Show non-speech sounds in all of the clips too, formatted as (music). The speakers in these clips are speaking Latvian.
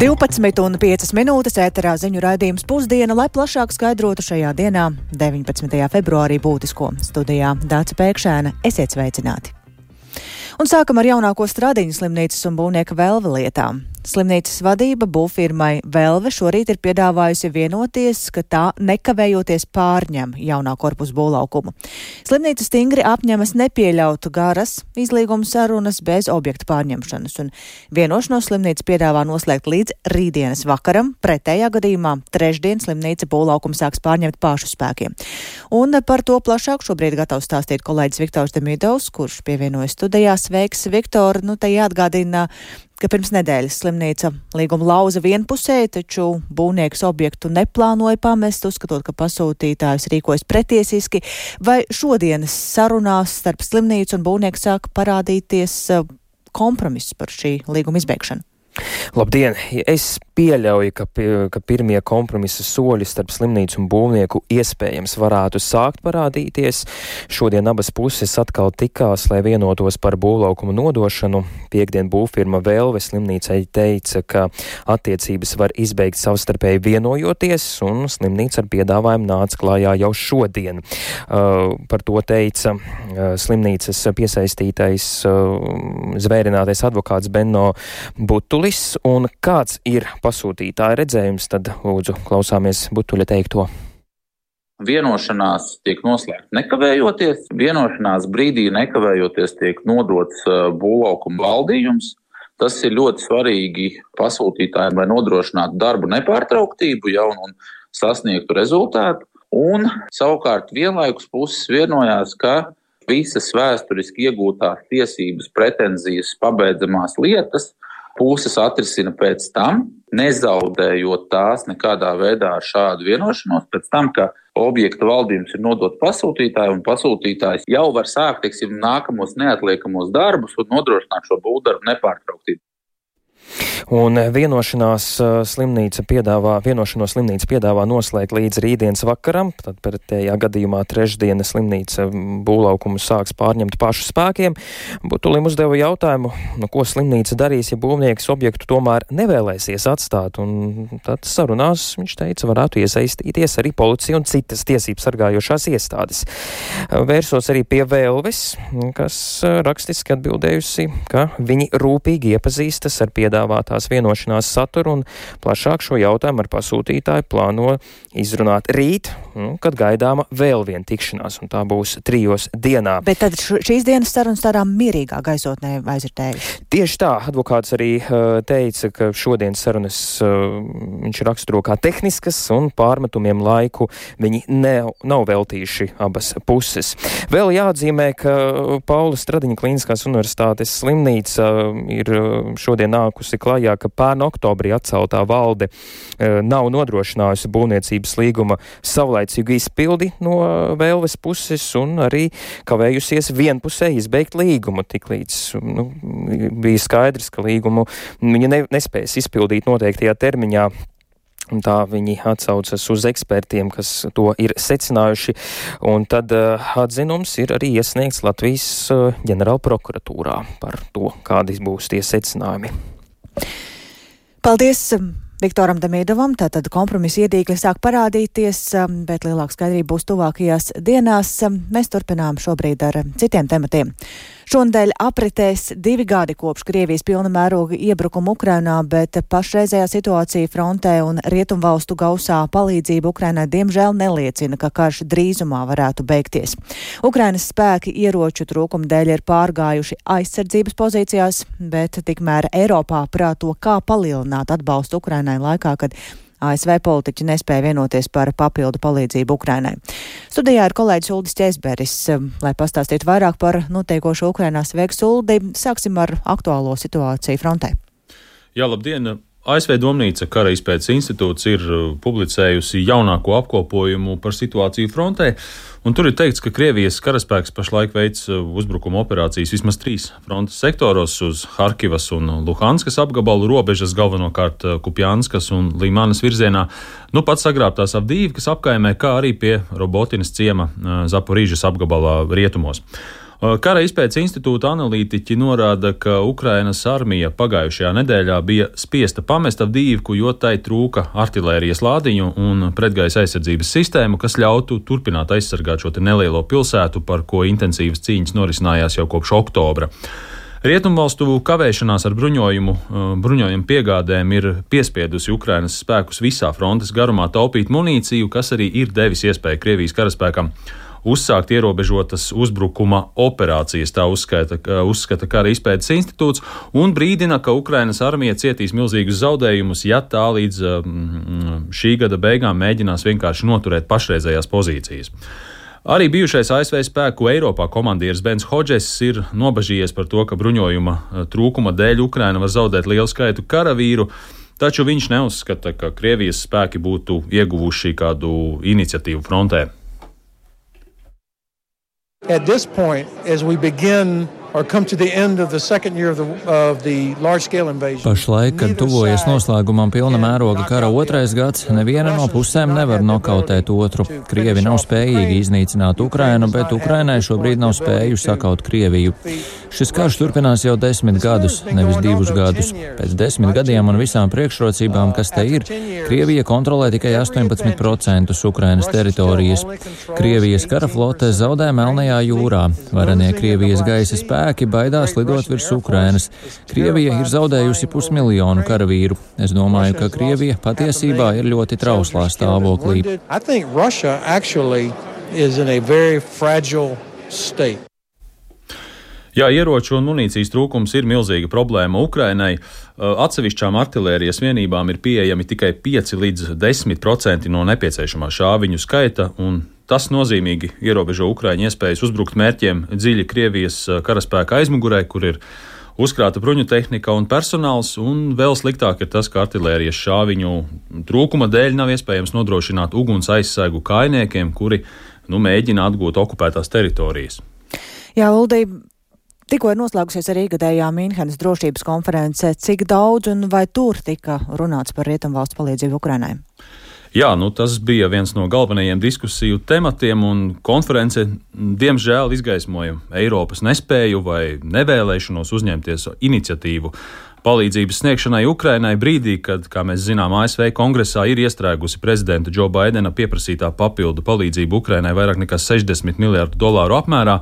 12,5 minūtes ēterā ziņu raidījums pusdiena, lai plašāk skaidrotu šajā dienā, 19. februārī, būtisko studijā Dāca Pēkšēna. Esiet sveicināti! Un sākam ar jaunāko Stradiņas slimnīcas un būvnieka Velva lietām. Slimnīcas vadība būvfirmai Velve šorīt ir piedāvājusi vienoties, ka tā nekavējoties pārņem jaunā korpusa būvlaukumu. Slimnīca stingri apņemas nepieļaut garas izlīguma sarunas bez objekta pārņemšanas, un vienošanos slimnīca piedāvā noslēgt līdz rītdienas vakaram. Pretējā gadījumā trešdien slimnīca būvlaukumu sāks pārņemt pašu spēkiem. Un par to plašāk šobrīd gatavs stāstīt kolēģis Viktors Demidovs, kurš pievienojas studijās sveiks, Viktor. Nu, te jāatgādina, ka pirms nedēļas slimnīca līguma lauza vienpusēji, taču būvnieks objektu neplānoja pamest, uzskatot, ka pasūtītājs rīkojas pretiesiski. Vai šodienas sarunās starp slimnīcu un būvnieku sāk parādīties eh, kompromiss par šī līguma izbeigšanu? Labdien! Es pieļauju, ka, ka pirmie kompromisa soļi starp slimnīcu un būvnieku iespējams varētu sākt parādīties. Šodien abas puses atkal tikās, lai vienotos par būvlaukumu nodošanu. Piektdien būvfirma Vēlve slimnīcai teica, ka attiecības var izbeigt savstarpēji vienojoties, un slimnīca ar piedāvājumu nāca klājā jau šodien. Uh, par to teica uh, slimnīcas piesaistītais uh, zvērinātais advokāts Benno Butulis, un kāds ir pasūtītāja redzējums, tad lūdzu klausāmies Butuļa teikto. Vienošanās tiek noslēgta nekavējoties, vienošanās brīdī nekavējoties tiek nodots uh, būvlaukuma valdījums. Tas ir ļoti svarīgi pasūtītājiem, lai nodrošinātu darbu nepārtrauktību jau un sasniegtu rezultātu. Un savukārt vienlaikus puses vienojās, ka visas vēsturiski iegūtās tiesības, pretenzijas, pabeidzamās lietas puses atrisina pēc tam, nezaudējot tās nekādā veidā ar šādu vienošanos, pēc tam, ka objekta valdījums ir nodot pasūtītāju, un pasūtītājs jau var sākt, teiksim, nākamos neatliekamos darbus un nodrošināt šo būvdarbu nepārtrauktību. Un vienošanās slimnīca piedāvā, vienošanos slimnīca piedāvā noslēgt līdz rītdienas vakaram, tad pretējā gadījumā trešdiena slimnīca būvlaukumu sāks pārņemt pašu spēkiem. Butulim uzdeva jautājumu, nu, ko slimnīca darīs, ja būvnieks objektu tomēr nevēlēsies atstāt, un tad sarunās viņš teica, varētu iesaistīties arī policija un citas tiesības sargājošās iestādes. Vērsos arī pie Vēlves, kas rakstiski atbildējusi, ka viņi rūpīgi iepazīstas ar piedāvājumu piedāvātās vienošanās saturu un plašāk šo jautājumu ar pasūtītāju plāno izrunāt rīt, nu, kad gaidāma vēl viena tikšanās, un tā būs trijos dienā. Bet tad šīs dienas sarunas tādā mierīgā gaisotnē aizritējuši? Tieši tā, advokāts arī uh, teica, ka šodienas sarunas uh, viņš raksturo kā tehniskas un pārmetumiem laiku viņi ne, nav veltījuši abas puses. Vēl jāatzīmē, ka Paula Stradiņa Klīniskās universitātes slimnīca ir šodien nākusi klajā, ka pērn oktobrī atceltā valde e, nav nodrošinājusi būvniecības līguma savlaicīgu izpildi no vēlves puses un arī kavējusies vienpusē izbeigt līgumu. Tiklīdz nu, bija skaidrs, ka līgumu viņa ne, nespēs izpildīt noteiktajā termiņā. Un tā viņi atsaucas uz ekspertiem, kas to ir secinājuši, un tad uh, atzinums ir arī iesniegts Latvijas uh, ģenerāla prokuratūrā par to, kādi būs tie secinājumi. Paldies! Um, Viktoram Damīdovam tātad kompromisa iedīgļi sāk parādīties, um, bet lielāka skaidrība būs tuvākajās dienās. Um, mēs turpinām šobrīd ar citiem tematiem. Šonadēļ apritēs divi gadi kopš Krievijas pilna mēroga iebrukuma Ukrainā, bet pašreizējā situācija frontē un rietumvalstu gausā palīdzība Ukrainai diemžēl neliecina, ka karš drīzumā varētu beigties. Ukrainas spēki ieroču trūkuma dēļ ir pārgājuši aizsardzības pozīcijās, bet tikmēr Eiropā prāto, kā palielināt atbalstu Ukrainai laikā, kad ASV politiķi nespēja vienoties par papildu palīdzību Ukrainai. Studijā ir kolēģis Uldis Česberis, um, lai pastāstītu vairāk par notiekošo Ukrainā sveiks Uldi. Sāksim ar aktuālo situāciju frontē. Jā, labdien! ASV Domnīca kara izpētes institūts ir uh, publicējusi jaunāko apkopojumu par situāciju frontē, un tur ir teikts, ka Krievijas karaspēks pašlaik veic uh, uzbrukuma operācijas vismaz trīs frontes sektoros uz Harkivas un Luhanskas apgabalu robežas, galvenokārt uh, Kupjānskas un Līmanas virzienā, nu pats sagrābtās Avdīvkas apkaimē, kā arī pie Robotinas ciema Zaporīžas apgabalā rietumos. Kara izpētes institūta analītiķi norāda, ka Ukrainas armija pagājušajā nedēļā bija spiesta pamest Avdīvku, jo tai trūka artilērijas lādiņu un pretgaisa aizsardzības sistēmu, kas ļautu turpināt aizsargāt šo nelielo pilsētu, par ko intensīvas cīņas norisinājās jau kopš oktobra. Rietumvalstu kavēšanās ar bruņojumu, bruņojumu piegādēm ir piespiedusi Ukrainas spēkus visā frontes garumā taupīt munīciju, kas arī ir devis iespēju Krievijas karaspēkam uzsākt ierobežotas uzbrukuma operācijas, tā uzskata, uzskata Kara izpētes institūts, un brīdina, ka Ukrainas armija cietīs milzīgus zaudējumus, ja tā līdz um, šī gada beigām mēģinās vienkārši noturēt pašreizējās pozīcijas. Arī bijušais ASV spēku Eiropā komandieris Bens Hodžes ir nobažījies par to, ka bruņojuma uh, trūkuma dēļ Ukraina var zaudēt lielu skaitu karavīru. Taču viņš neuzskata, ka Krievijas spēki būtu ieguvuši kādu iniciatīvu frontē. At this point, as we begin Pašlaik, kad tuvojas noslēgumam pilna mēroga kara otrais gads, neviena no pusēm nevar nokautēt otru. Krievi nav spējīgi iznīcināt Ukrainu, bet Ukrainai šobrīd nav spēju sakaut Krieviju. Šis karš turpinās jau desmit gadus, nevis divus gadus. Pēc desmit gadiem un visām priekšrocībām, kas te ir, Krievija kontrolē tikai 18% Ukrainas teritorijas. Krievijas kara flote zaudē Melnajā jūrā. Varenie Krievijas gaisa spēki spēki baidās lidot virs Ukrainas. Krievija ir zaudējusi pusmiljonu karavīru. Es domāju, ka Krievija patiesībā ir ļoti trauslā stāvoklī. Jā, ieroču un munīcijas trūkums ir milzīga problēma Ukrainai. Atsevišķām artērijas vienībām ir pieejami tikai 5 līdz 10% no nepieciešamā šāviņu skaita, un Tas nozīmīgi ierobežo Ukraiņu iespējas uzbrukt mērķiem dziļi Krievijas karaspēka aizmugurē, kur ir uzkrāta bruņu tehnika un personāls, un vēl sliktāk ir tas, ka artērijas šāviņu trūkuma dēļ nav iespējams nodrošināt uguns aizsegu kainiekiem, kuri nu, mēģina atgūt okupētās teritorijas. Jā, Uldī, Tikko ir noslēgusies arī gadējā Mīnhenes drošības konference. Cik daudz un vai tur tika runāts par rietumvalstu palīdzību Ukrainai? Jā, nu, tas bija viens no galvenajiem diskusiju tematiem, un konference diemžēl izgaismoja Eiropas nespēju vai nevēlēšanos uzņemties iniciatīvu palīdzības sniegšanai Ukrainai brīdī, kad, kā mēs zinām, ASV kongresā ir iestrēgusi prezidenta Džo Baidena pieprasītā papildu palīdzību Ukrainai vairāk nekā 60 miljardu dolāru apmērā.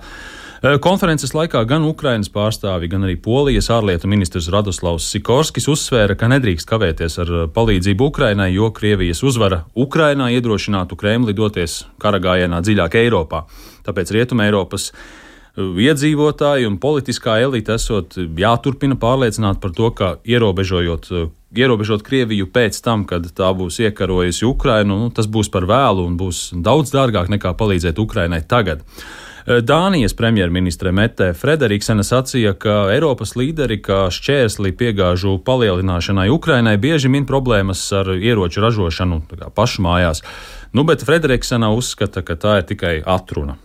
Eh, konferences laikā gan Ukrainas pārstāvi, gan arī Polijas ārlietu ministrs Radoslavs Sikorskis uzsvēra, ka nedrīkst kavēties ar eh, palīdzību Ukrainai, jo Krievijas uzvara Ukrainā iedrošinātu Kremli doties karagājienā dziļāk Eiropā. Tāpēc Rietuma Eiropas eh, iedzīvotāji un politiskā elite esot jāturpina pārliecināt par to, ka ierobežojot, ierobežot Krieviju pēc tam, kad tā būs iekarojusi Ukrainu, nu, tas būs par vēlu un būs daudz dārgāk nekā palīdzēt Ukrainai tagad. Eh, Dānijas premjerministre Mette Frederiksena sacīja, ka Eiropas līderi kā šķērsli piegāžu palielināšanai Ukrainai bieži min problēmas ar ieroču ražošanu pašu mājās. Nu, bet Frederiksena uzskata, ka tā ir tikai atruna.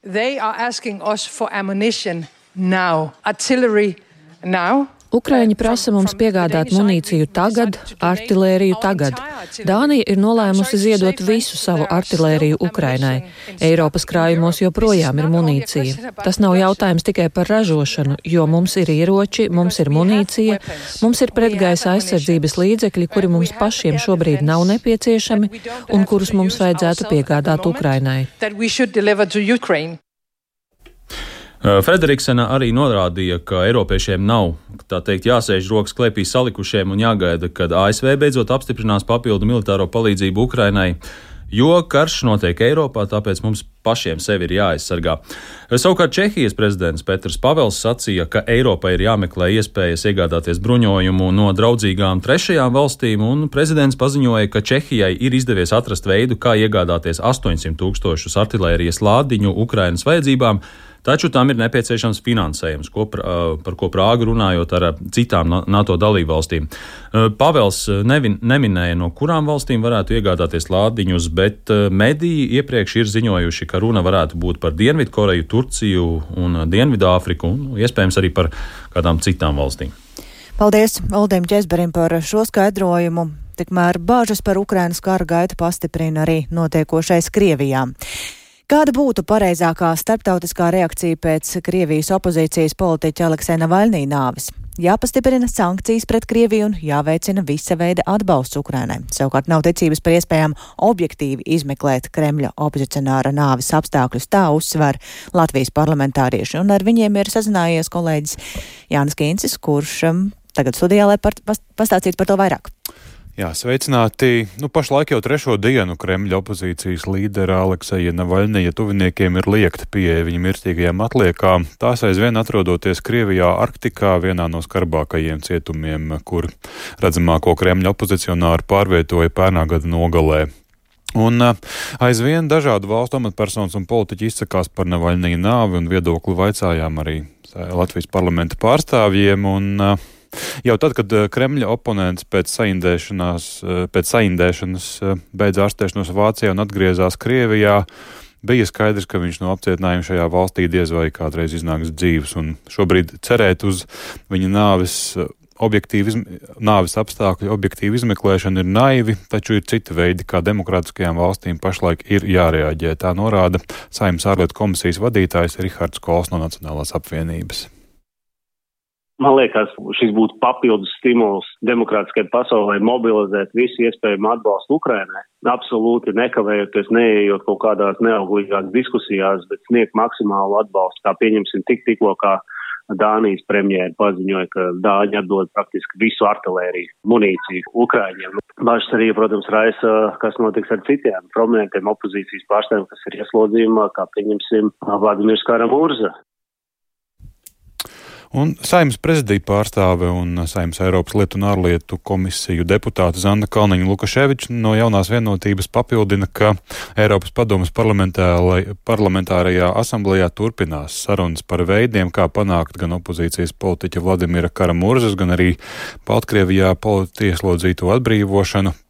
They are asking us for ammunition now, artillery now. Ukraiņi prasa mums piegādāt munīciju tagad, artilēriju tagad. Dānija ir nolēmusi ziedot visu savu artilēriju Ukrainai. Eiropas krājumos joprojām ir munīcija. Tas nav jautājums tikai par ražošanu, jo mums ir ieroči, mums ir munīcija, mums ir pretgaisa aizsardzības līdzekļi, kuri mums pašiem šobrīd nav nepieciešami un kurus mums vajadzētu piegādāt Ukrainai. Frederiksena arī norādīja, ka Eiropiešiem nav teikt, jāsēž rokas klēpī salikušiem un jāgaida, kad ASV beidzot apstiprinās papildu militāro palīdzību Ukrainai. Jo karš notiek Eiropā, tāpēc mums pašiem sevi ir jāaizsargā. Savukārt Čehijas prezidents Petrs Pavels sacīja, ka Eiropai ir jāmeklē iespējas iegādāties bruņojumu no draudzīgām trešajām valstīm, un prezidents paziņoja, ka Čehijai ir izdevies atrast veidu, kā iegādāties 800 tūkstošus artilērijas lādiņu Ukrainas vajadzībām Taču tam ir nepieciešams finansējums, ko, par ko Prāga runājot ar citām NATO dalībvalstīm. Pavels nevin, neminēja, no kurām valstīm varētu iegādāties lādiņus, bet mediji iepriekš ir ziņojuši, ka runa varētu būt par Dienvidkoreju, Turciju un Dienvidāfriku, un iespējams arī par kādām citām valstīm. Paldies Aldim Česberim par šo skaidrojumu. Tikmēr bāžas par Ukrainas kara gaitu pastiprina arī notiekošais Krievijā. Kāda būtu pareizākā starptautiskā reakcija pēc Krievijas opozīcijas politiķa Aleksēna Navaļnī nāvis? Jāpastiprina sankcijas pret Krieviju un jāveicina visa veida atbalsts Ukrainai. Savukārt nav ticības par iespējām objektīvi izmeklēt Kremļa opozicionāra nāvis apstākļus, tā uzsver Latvijas parlamentārieši. Un ar viņiem ir sazinājies kolēģis Jānis Kīncis, kurš um, tagad studijā, lai pastāstītu par to vairāk. Jā, sveicināti. Nu, pašlaik jau trešo dienu Kremļa opozīcijas līdera Alekseja Navaļnija tuviniekiem ir liekta pieeja viņa mirstīgajām atliekām. Tās aizvien atrodoties Krievijā Arktikā, vienā no skarbākajiem cietumiem, kur redzamāko Kremļa opozicionāru pārvietoja pērnā gada nogalē. Un aizvien dažādu valstu amatpersonas un politiķi izsakās par Navaļnija nāvi un viedokli vaicājām arī Latvijas parlamenta pārstāvjiem. Un, uh, Jau tad, kad eh, Kremļa oponents pēc saindēšanās, eh, pēc saindēšanas eh, beidz ārstēšanos Vācijā un atgriezās Krievijā, bija skaidrs, ka viņš no apcietinājuma šajā valstī diez vai kādreiz iznāks dzīves. Un šobrīd cerēt uz viņa nāves objektīvi, nāves apstākļu objektīvu izmeklēšana ir naivi, taču ir citi veidi, kā demokrātiskajām valstīm pašlaik ir jārēģē. Tā norāda Saimnes ārlietu komisijas vadītājs Rihards Kols no Nacionālās apvienības. Man liekas, šis būtu papildus stimuls demokrātiskai pasaulē mobilizēt visu iespējamo atbalstu Ukrainai. Absolūti nekavējoties, neejot kaut kādās neauglīgās diskusijās, bet sniegt maksimālu atbalstu, kā pieņemsim tik tikko, kā Dānijas premjēra paziņoja, ka Dāņi atdod praktiski visu artilēriju, munīciju Ukraiņiem. Bažas arī, protams, raisa, kas notiks ar citiem prominentiem opozīcijas pārstāvjiem, kas ir ieslodzījumā, kā pieņemsim Vladimirs Karamurza. Un saimnes prezidija pārstāve un saimnes Eiropas lietu un ārlietu komisiju deputāte Zanna Kalniņa Lukaševiča no jaunās vienotības papildina, ka Eiropas padomas parlamentārajā asamblējā turpinās sarunas par veidiem, kā panākt gan opozīcijas politiķa Vladimira Karamurzas, gan arī Baltkrievijā politieslodzīto atbrīvošanu.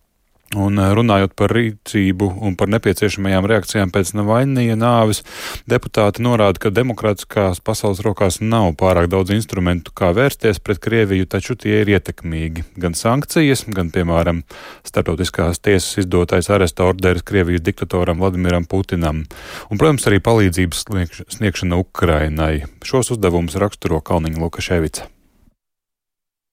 Un eh, runājot par rīcību un par nepieciešamajām reakcijām pēc Navaļnija nāves, deputāti norāda, ka demokrātiskās pasaules rokās nav pārāk daudz instrumentu, kā vērsties pret Krieviju, taču tie ir ietekmīgi. Gan sankcijas, gan, piemēram, starptautiskās tiesas izdotais aresta orderis Krievijas diktatoram Vladimiram Putinam. Un, protams, arī palīdzības sniegšana Ukrainai. Šos uzdevumus raksturo Kalniņa Lukaševica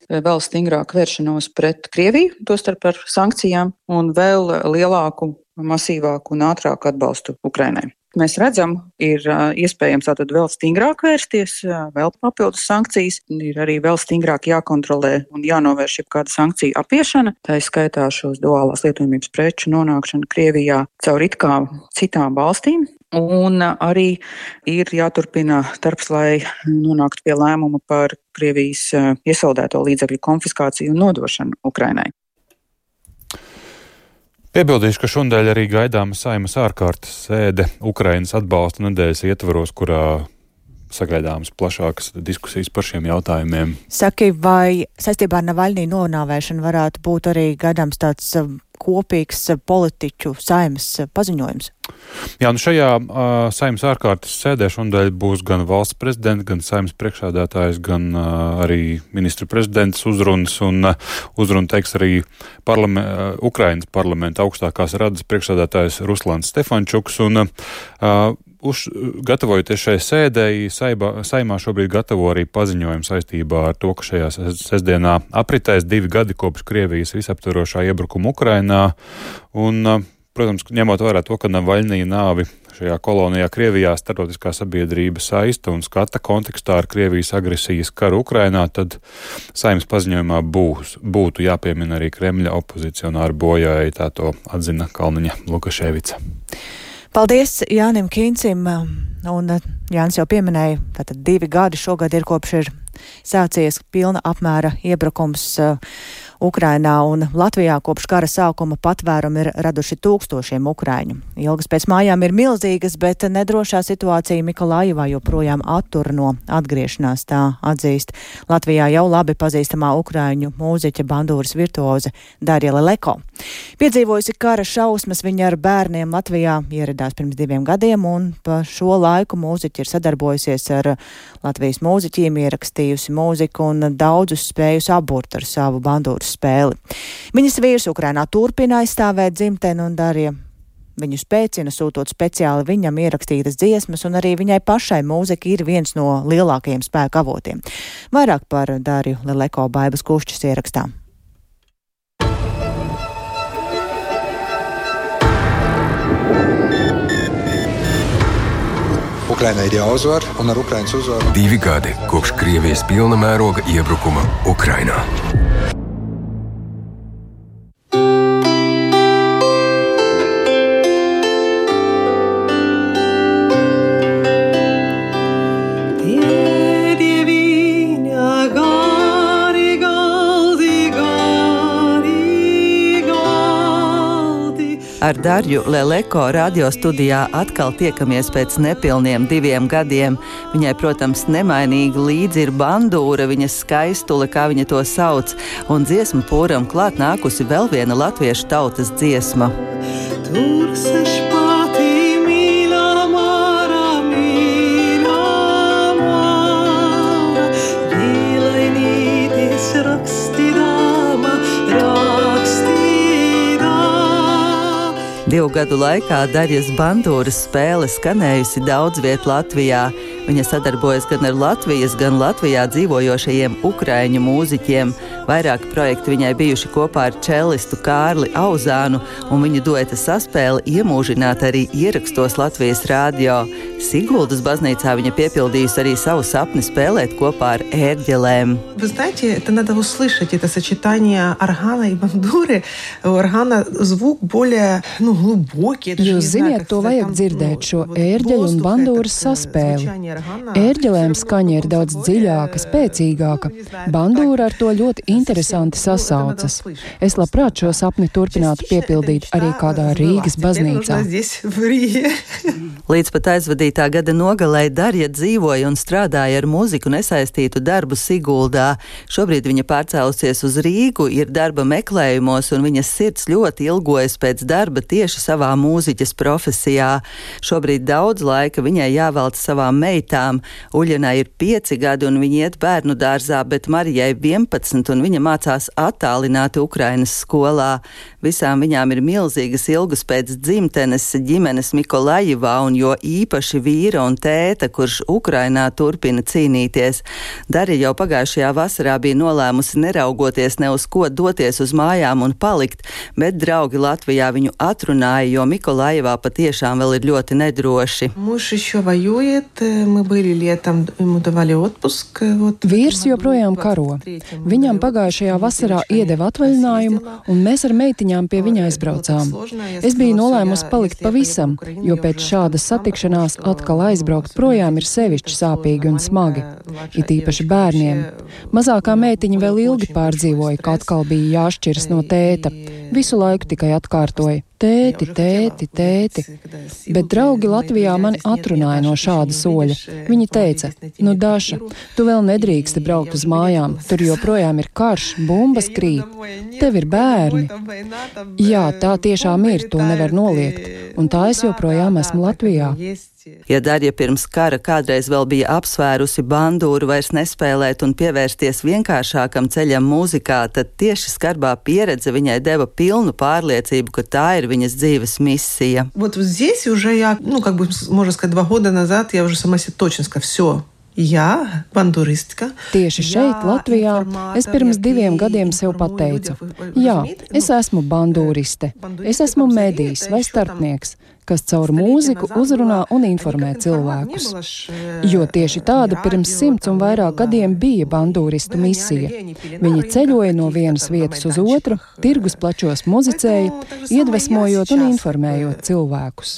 vēl stingrāku vēršanos pret Krieviju, tostarp ar sankcijām, un vēl lielāku, masīvāku un ātrāku atbalstu Ukrainai. Mēs redzam, ir iespējams tātad vēl stingrāk vērsties, vēl papildus sankcijas, ir arī vēl stingrāk jākontrolē un jānovērš jebkāda sankcija apiešana, tā izskaitā šos duālās lietojumības preču nonākšana Krievijā caur it kā citām valstīm, Un arī ir jāturpina darbs, lai nonāktu pie lēmuma par Krievijas iesaldēto līdzekļu konfiskāciju un nodošanu Ukrainai. Piebildīšu, ka šodien arī gaidāma saimas ārkārtas sēde Ukrainas atbalsta nedēļas ietvaros, kurā sagaidāmas plašākas diskusijas par šiem jautājumiem. Saki, vai saistībā ar Navaļnī nonāvēšanu varētu būt arī gaidāms tāds um, kopīgs uh, politiķu saimas uh, paziņojums? Jā, nu šajā uh, saimnes ārkārtas sēdē šodien būs gan valsts prezidents, gan saimnes priekšādātājs, gan uh, arī ministra prezidents uzrunas, un uh, uzrunu teiks arī parlame, uh, Ukrainas parlamenta augstākās radas priekšādātājs Ruslans Stefančuks. Un, uh, Uz, gatavojoties šai sēdēji, saibā, saimā šobrīd gatavo arī paziņojumu saistībā ar to, ka šajā sestdienā apritēs divi gadi kopš Krievijas visaptvarošā iebrukuma Ukrainā. Un, protams, ņemot vērā to, ka Navaļnija nāvi šajā kolonijā Krievijā starptautiskā sabiedrība saista un skata kontekstā ar Krievijas agresijas karu Ukrainā, tad saimnes paziņojumā būs, būtu jāpiemina arī Kremļa opozicionāru bojāja, tā to atzina Kalniņa Lukaševica. Paldies Jānim Kīncim, un Jānis jau pieminēja, tātad divi gadi šogad ir kopš ir sācies pilna apmēra iebrukums uh, Ukrainā un Latvijā kopš kara sākuma patvērumu ir raduši tūkstošiem ukraiņu. Ilgas pēc mājām ir milzīgas, bet nedrošā situācija Mikolājivā joprojām attur no atgriešanās, tā atzīst Latvijā jau labi pazīstamā ukraiņu mūziķa bandūras virtuoze Darija Leko. Piedzīvojusi kara šausmas, viņa ar bērniem Latvijā ieradās pirms diviem gadiem, un pa šo laiku mūziķi ir sadarbojusies ar Latvijas mūziķiem, ierakstījusi mūziku un daudzus spējusi apburt ar savu bandūras spēli. Viņas vīrs Ukrainā turpina aizstāvēt dzimteni un darīja Viņu spēcina sūtot speciāli viņam ierakstītas dziesmas, un arī viņai pašai mūzika ir viens no lielākajiem spēka avotiem. Vairāk par Dāriju Leleko Baibas Kušķis ierakstām. Ukrainai ir jāuzvar, un ar Ukraiņas uzvaru divi gadi kopš Krievijas pilna mēroga iebrukuma Ukrainā. Ar Darju Leleko radio studijā atkal tiekamies pēc nepilniem diviem gadiem. Viņai, protams, nemainīgi līdzi ir bandūra, viņas skaistule, kā viņa to sauc, un dziesmu pūram klāt nākusi vēl viena latviešu tautas dziesma. Tur seši Divu gadu laikā Darijas Bandūras spēle skanējusi daudz vietā Latvijā. Viņa sadarbojas gan ar Latvijas, gan Latvijā dzīvojošajiem ukraiņu mūziķiem. Vairāki projekti viņai bijuši kopā ar čelistu Kārli Auzānu, un viņu dueta saspēle iemūžināta arī ierakstos Latvijas rādio. Siguldas baznīcā viņa piepildījusi arī savu sapni spēlēt kopā ar ērģelēm. Вы знаете, это надо услышать, это сочетание органа и бандуры. У органа звук более ну, глубокий. Jūs ziniet, to vajag dzirdēt, šo ērģeļu un bandūras saspēli. Ērģelēm skaņa ir daudz dziļāka, spēcīgāka. Bandūra ar to ļoti interesanti sasaucas. Es labprāt šo sapni turpinātu piepildīt arī kādā Rīgas baznīcā. Līdz pat aizvadītā gada nogalē Darja dzīvoja un strādāja ar mūziku nesaistītu darbu Siguldā. Šobrīd viņa pārcēlusies uz Rīgu, ir darba meklējumos, un viņas sirds ļoti ilgojas pēc darba tieši savā mūziķas profesijā. Šobrīd daudz laika viņai jāvelta savām meitām. Uļenai ir pieci gadi, un viņa iet bērnu dārzā, bet Marijai 11, un viņa mācās attālināti Ukrainas skolā. Visām viņām ir milzīgas ilgas pēc dzimtenes ģimenes Mikolajivā, un jo īpaši vīra un tēta, kurš Ukrainā turpina cīnīties. Darija jau pagājušajā vasarā bija nolēmusi neraugoties ne uz ko doties uz mājām un palikt, bet draugi Latvijā viņu atrunāja, jo Mikolajivā patiešām vēl ir ļoti nedroši. Vīrs joprojām karo. Viņam pagājušajā vasarā iedeva atvaļinājumu, un mēs ar meitiņām pie viņa aizbraucām. Es biju nolēmusi palikt pavisam, jo pēc šādas satikšanās atkal aizbraukt projām ir sevišķi sāpīgi un smagi. It īpaši bērniem. Mazākā meitiņa vēl ilgi pārdzīvoja, ka atkal bija jāšķiras no tēta. Visu laiku tikai atkārtoja: tēti, tēti, tēti. Bet draugi Latvijā mani atrunāja no šāda soļa. Viņi teica: Nu, Daša, tu vēl nedrīksti braukt uz mājām, tur joprojām ir karš, bumbas krīt, tev ir bērni. Jā, tā tiešām ir, to nevar noliegt, un tā es joprojām esmu Latvijā. Ja Darja pirms kara kādreiz vēl bija apsvērusi bandūru vairs nespēlēt un pievērsties vienkāršākam ceļam mūzikā, tad tieši skarbā pieredze viņai deva pilnu pārliecību, ka tā ir viņas dzīves misija. Вот здесь уже я, ну, как бы, можно сказать, два года назад я уже сама себе точно сказала, все, Jā, banduristka. Tieši šeit, Latvijā, es pirms diviem gadiem sev pateicu, jā, es esmu bandūriste, es esmu medijs vai starpnieks, kas caur mūziku uzrunā un informē cilvēkus. Jo tieši tāda pirms simts un vairāk gadiem bija bandūristu misija. Viņi ceļoja no vienas vietas uz otru, tirgus plačos muzicēja, iedvesmojot un informējot cilvēkus.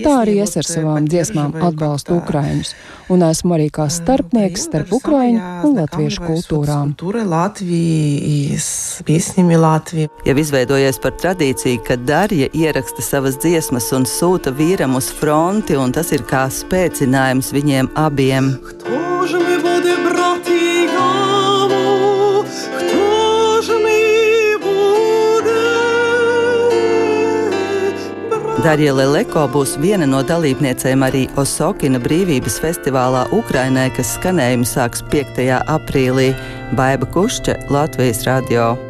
Tā arī es ar savām dziesmām atbalstu Ukraiņus, un esmu arī kā starpnieks starp Ukraiņu un latviešu kultūrām. Jau izveidojies par tradīciju, ka Darja ieraksta savas dziesmas un sūta vīram uz fronti, un tas ir kā spēcinājums viņiem abiem. Darija Leleko būs viena no dalībniecēm arī Osokina brīvības festivālā Ukrainē, kas skanējumu sāks 5. aprīlī. Baiba Kušķa, Latvijas radio.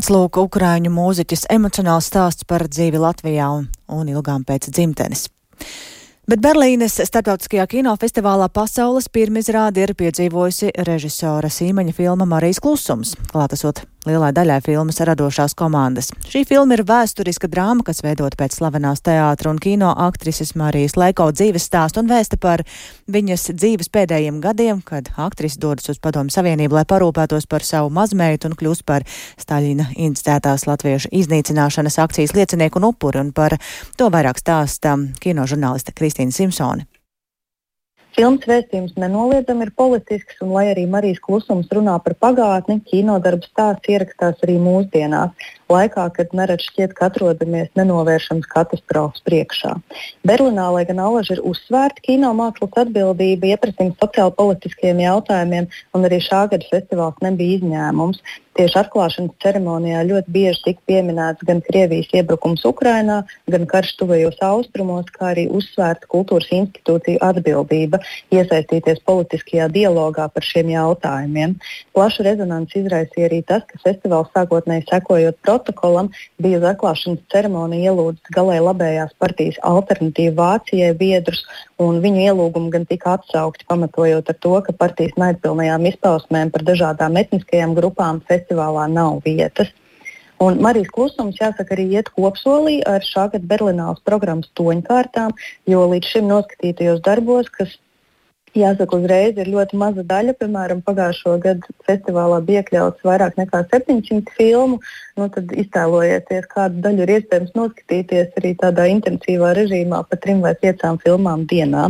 Tāds lūk Ukrāņu mūziķis emocionāls stāsts par dzīvi Latvijā un, un ilgām pēc dzimtenes. Bet Berlīnes starptautiskajā kinofestivālā pasaules pirmizrādi ir piedzīvojusi režisora Sīmeņa filma Marijas klusums, klātesot lielai daļai filmas radošās komandas. Šī filma ir vēsturiska drāma, kas veidot pēc slavenās teātra un kino aktrises Marijas Leiko dzīves stāstu un vēsta par viņas dzīves pēdējiem gadiem, kad aktrise dodas uz Padomu Savienību, lai parūpētos par savu mazmeitu un kļūst par Staļina institētās latviešu iznīcināšanas akcijas liecinieku un upuri, un par to vairāk stāsta kinožurnāliste Kristīna. Simpsone. Filmas vēstījums nenoliedzami ir politisks, un lai arī Marijas klusums runā par pagātni, kinodarbu stāsts ierakstās arī mūsdienās, laikā, kad nerad šķiet, ka atrodamies nenovēršams katastrofas priekšā. Berlīnā, lai gan alaži ir uzsvērta kino mākslas atbildība iepratīm sociālpolitiskiem jautājumiem, un arī šā gada festivāls nebija izņēmums, Tieši atklāšanas ceremonijā ļoti bieži tika pieminēts gan Krievijas iebrukums Ukrajinā, gan karš tuvajos austrumos, kā arī uzsvērta kultūras institūciju atbildība iesaistīties politiskajā dialogā par šiem jautājumiem. Plašu rezonanci izraisīja arī tas, ka festivāls sākotnēji sekojot protokolam, bija uz atklāšanas ceremoniju ielūdzis galēji labējās partijas alternatīva Vācijai biedrus, un viņu ielūgumi gan tika atsaukti, pamatojot ar to, ka partijas naidpilnajām izpausmēm par dažādām etniskajām grupām festivālā nav vietas. Un Marijas klusums, jāsaka, arī iet kopsolī ar šā gada Berlīnās programmas toņkārtām, jo līdz šim noskatītajos darbos, kas Jāsaka, uzreiz ir ļoti maza daļa. Piemēram, pagājušo gadu festivālā bija iekļauts vairāk nekā 700 filmu. Nu, tad iztēlojieties, kādu daļu ir iespējams noskatīties arī tādā intensīvā režīmā, pa trim vai piecām filmām dienā.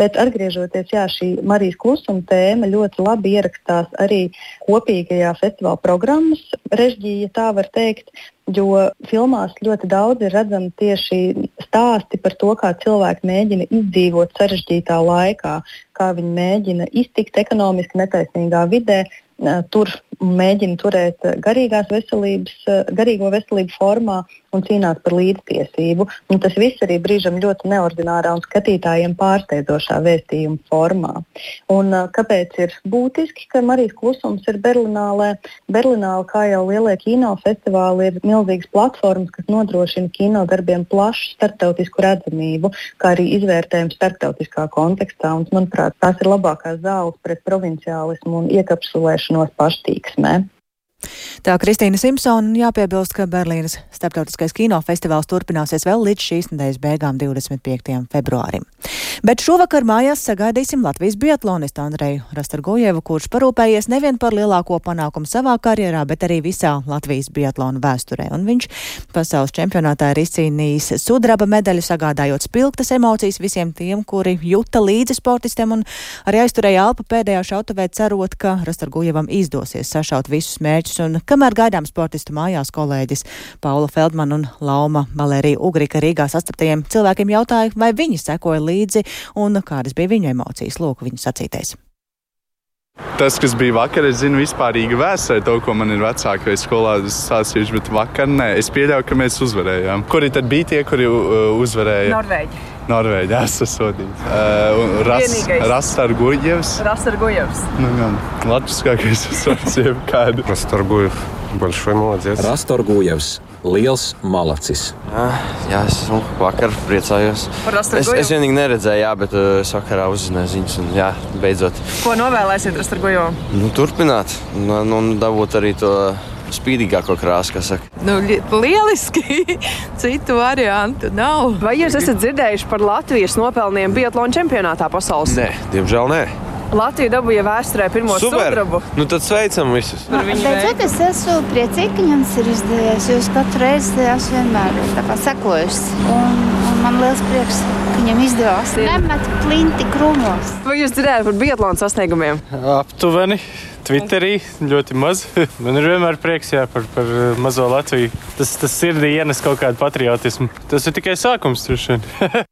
Bet atgriežoties, jā, šī Marijas klusuma tēma ļoti labi ierakstās arī kopīgajā festivāla programmas režģī, ja tā var teikt. Jo filmās ļoti daudz ir redzami tieši stāsti par to, kā cilvēki mēģina izdzīvot sarežģītā laikā, kā viņi mēģina iztikt ekonomiski netaisnīgā vidē, tur mēģina turēt garīgās veselības, garīgo veselību formā un cīnās par līdztiesību. Un tas viss arī brīžam ļoti neordinārā un skatītājiem pārsteidzošā vēstījuma formā. Un, kāpēc ir būtiski, ka Marijas klusums ir Berlīnālē? Berlīnālē, kā jau lielie kinofestivāli, ir milzīgas platformas, kas nodrošina kinodarbiem plašu starptautisku redzamību, kā arī izvērtējumu starptautiskā kontekstā. Un, manuprāt, tās ir labākās zāles pret provinciālismu un iekapsulēšanos paštīksmē. Tā Kristīna Simpsona jāpiebilst, ka Berlīnas starptautiskais kinofestivāls turpināsies vēl līdz šīs nedēļas beigām 25. februārim. Bet šovakar mājās sagaidīsim Latvijas biatlonistu Andreju Rastargojevu, kurš parūpējies nevien par lielāko panākumu savā karjerā, bet arī visā Latvijas biatlona vēsturē. Un viņš pasaules čempionātā ir izcīnījis sudraba medaļu, sagādājot spilgtas emocijas visiem tiem, kuri juta līdzi sportistiem un arī aizturēja alpu pēdējā šautavē cerot, ka Rastargojevam izdosies sašaut visus mērķus, un kamēr gaidām sportistu mājās kolēģis Paula Feldman un Lauma Valērija Ugrika Rīgā sastaptajiem cilvēkiem jautāja, vai viņi sekoja līdzi un kādas bija viņu emocijas. Lūk, viņu sacītais. Tas, kas bija vakar, es zinu vispārīgi vēsturē, to, ko man ir vecāki vai skolā stāstījuši, bet vakar nē. Es pieļauju, ka mēs uzvarējām. Kuri tad bija tie, kuri uh, uzvarēja? Norvēģi. Norvēģi, esmu sodīts. Uh, Rastargujevs. Rastargujevs. Nu, gan latviskākais uzvārds (laughs) jebkādu. Rastargujev. Большой молодец. Расторгуевs. Liels malacis. Jā, jā es nu, vakar priecājos. Es, es vienīgi neredzēju, jā, bet uh, sakarā uzzināju ziņas. Un, jā, beidzot. Ko novēlēsiet Rastorgojovam? Nu, turpināt un, un dabūt arī to spīdīgāko krāsu, kas saka. Nu, lieliski! (laughs) Citu variantu nav. Vai jūs esat dzirdējuši par Latvijas nopelniem Biatlona čempionātā pasaules? Nē, diemžēl nē. Latvija dabūja vēsturē pirmo Super. sudrabu. Nu, tad sveicam visus! Beidzot, es esmu priecīga, ka jums ir izdevies. Jūs katru reizi esat vienmēr sekojusi. Un, un man liels prieks, ka viņam izdevās. Nemet plinti krūmos. Vai jūs dzirdējāt par Biatlona sasniegumiem? Aptuveni. Twitterī ļoti maz. (laughs) Man ir vienmēr prieks jā, par, par mazo Latviju. Tas, tas sirdī ienes kaut kādu patriotismu. Tas ir tikai sākums. (laughs)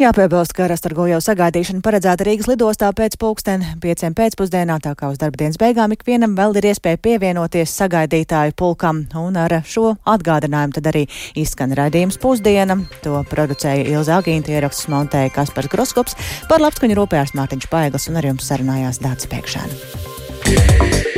Jāpiebilst, ka Rastargo jau sagaidīšana paredzēta Rīgas lidostā pēc pulksten pieciem pēcpusdienā, tā kā uz darba dienas beigām ikvienam vēl ir iespēja pievienoties sagaidītāju pulkam, un ar šo atgādinājumu tad arī izskan raidījums pusdiena. To producēja Ilza Agīnta, ierakstus montēja Kaspars Groskops, par labskaņu rūpējās Mārtiņš Paigls un ar jums sarunājās Dācis Pēkšēns. yeah.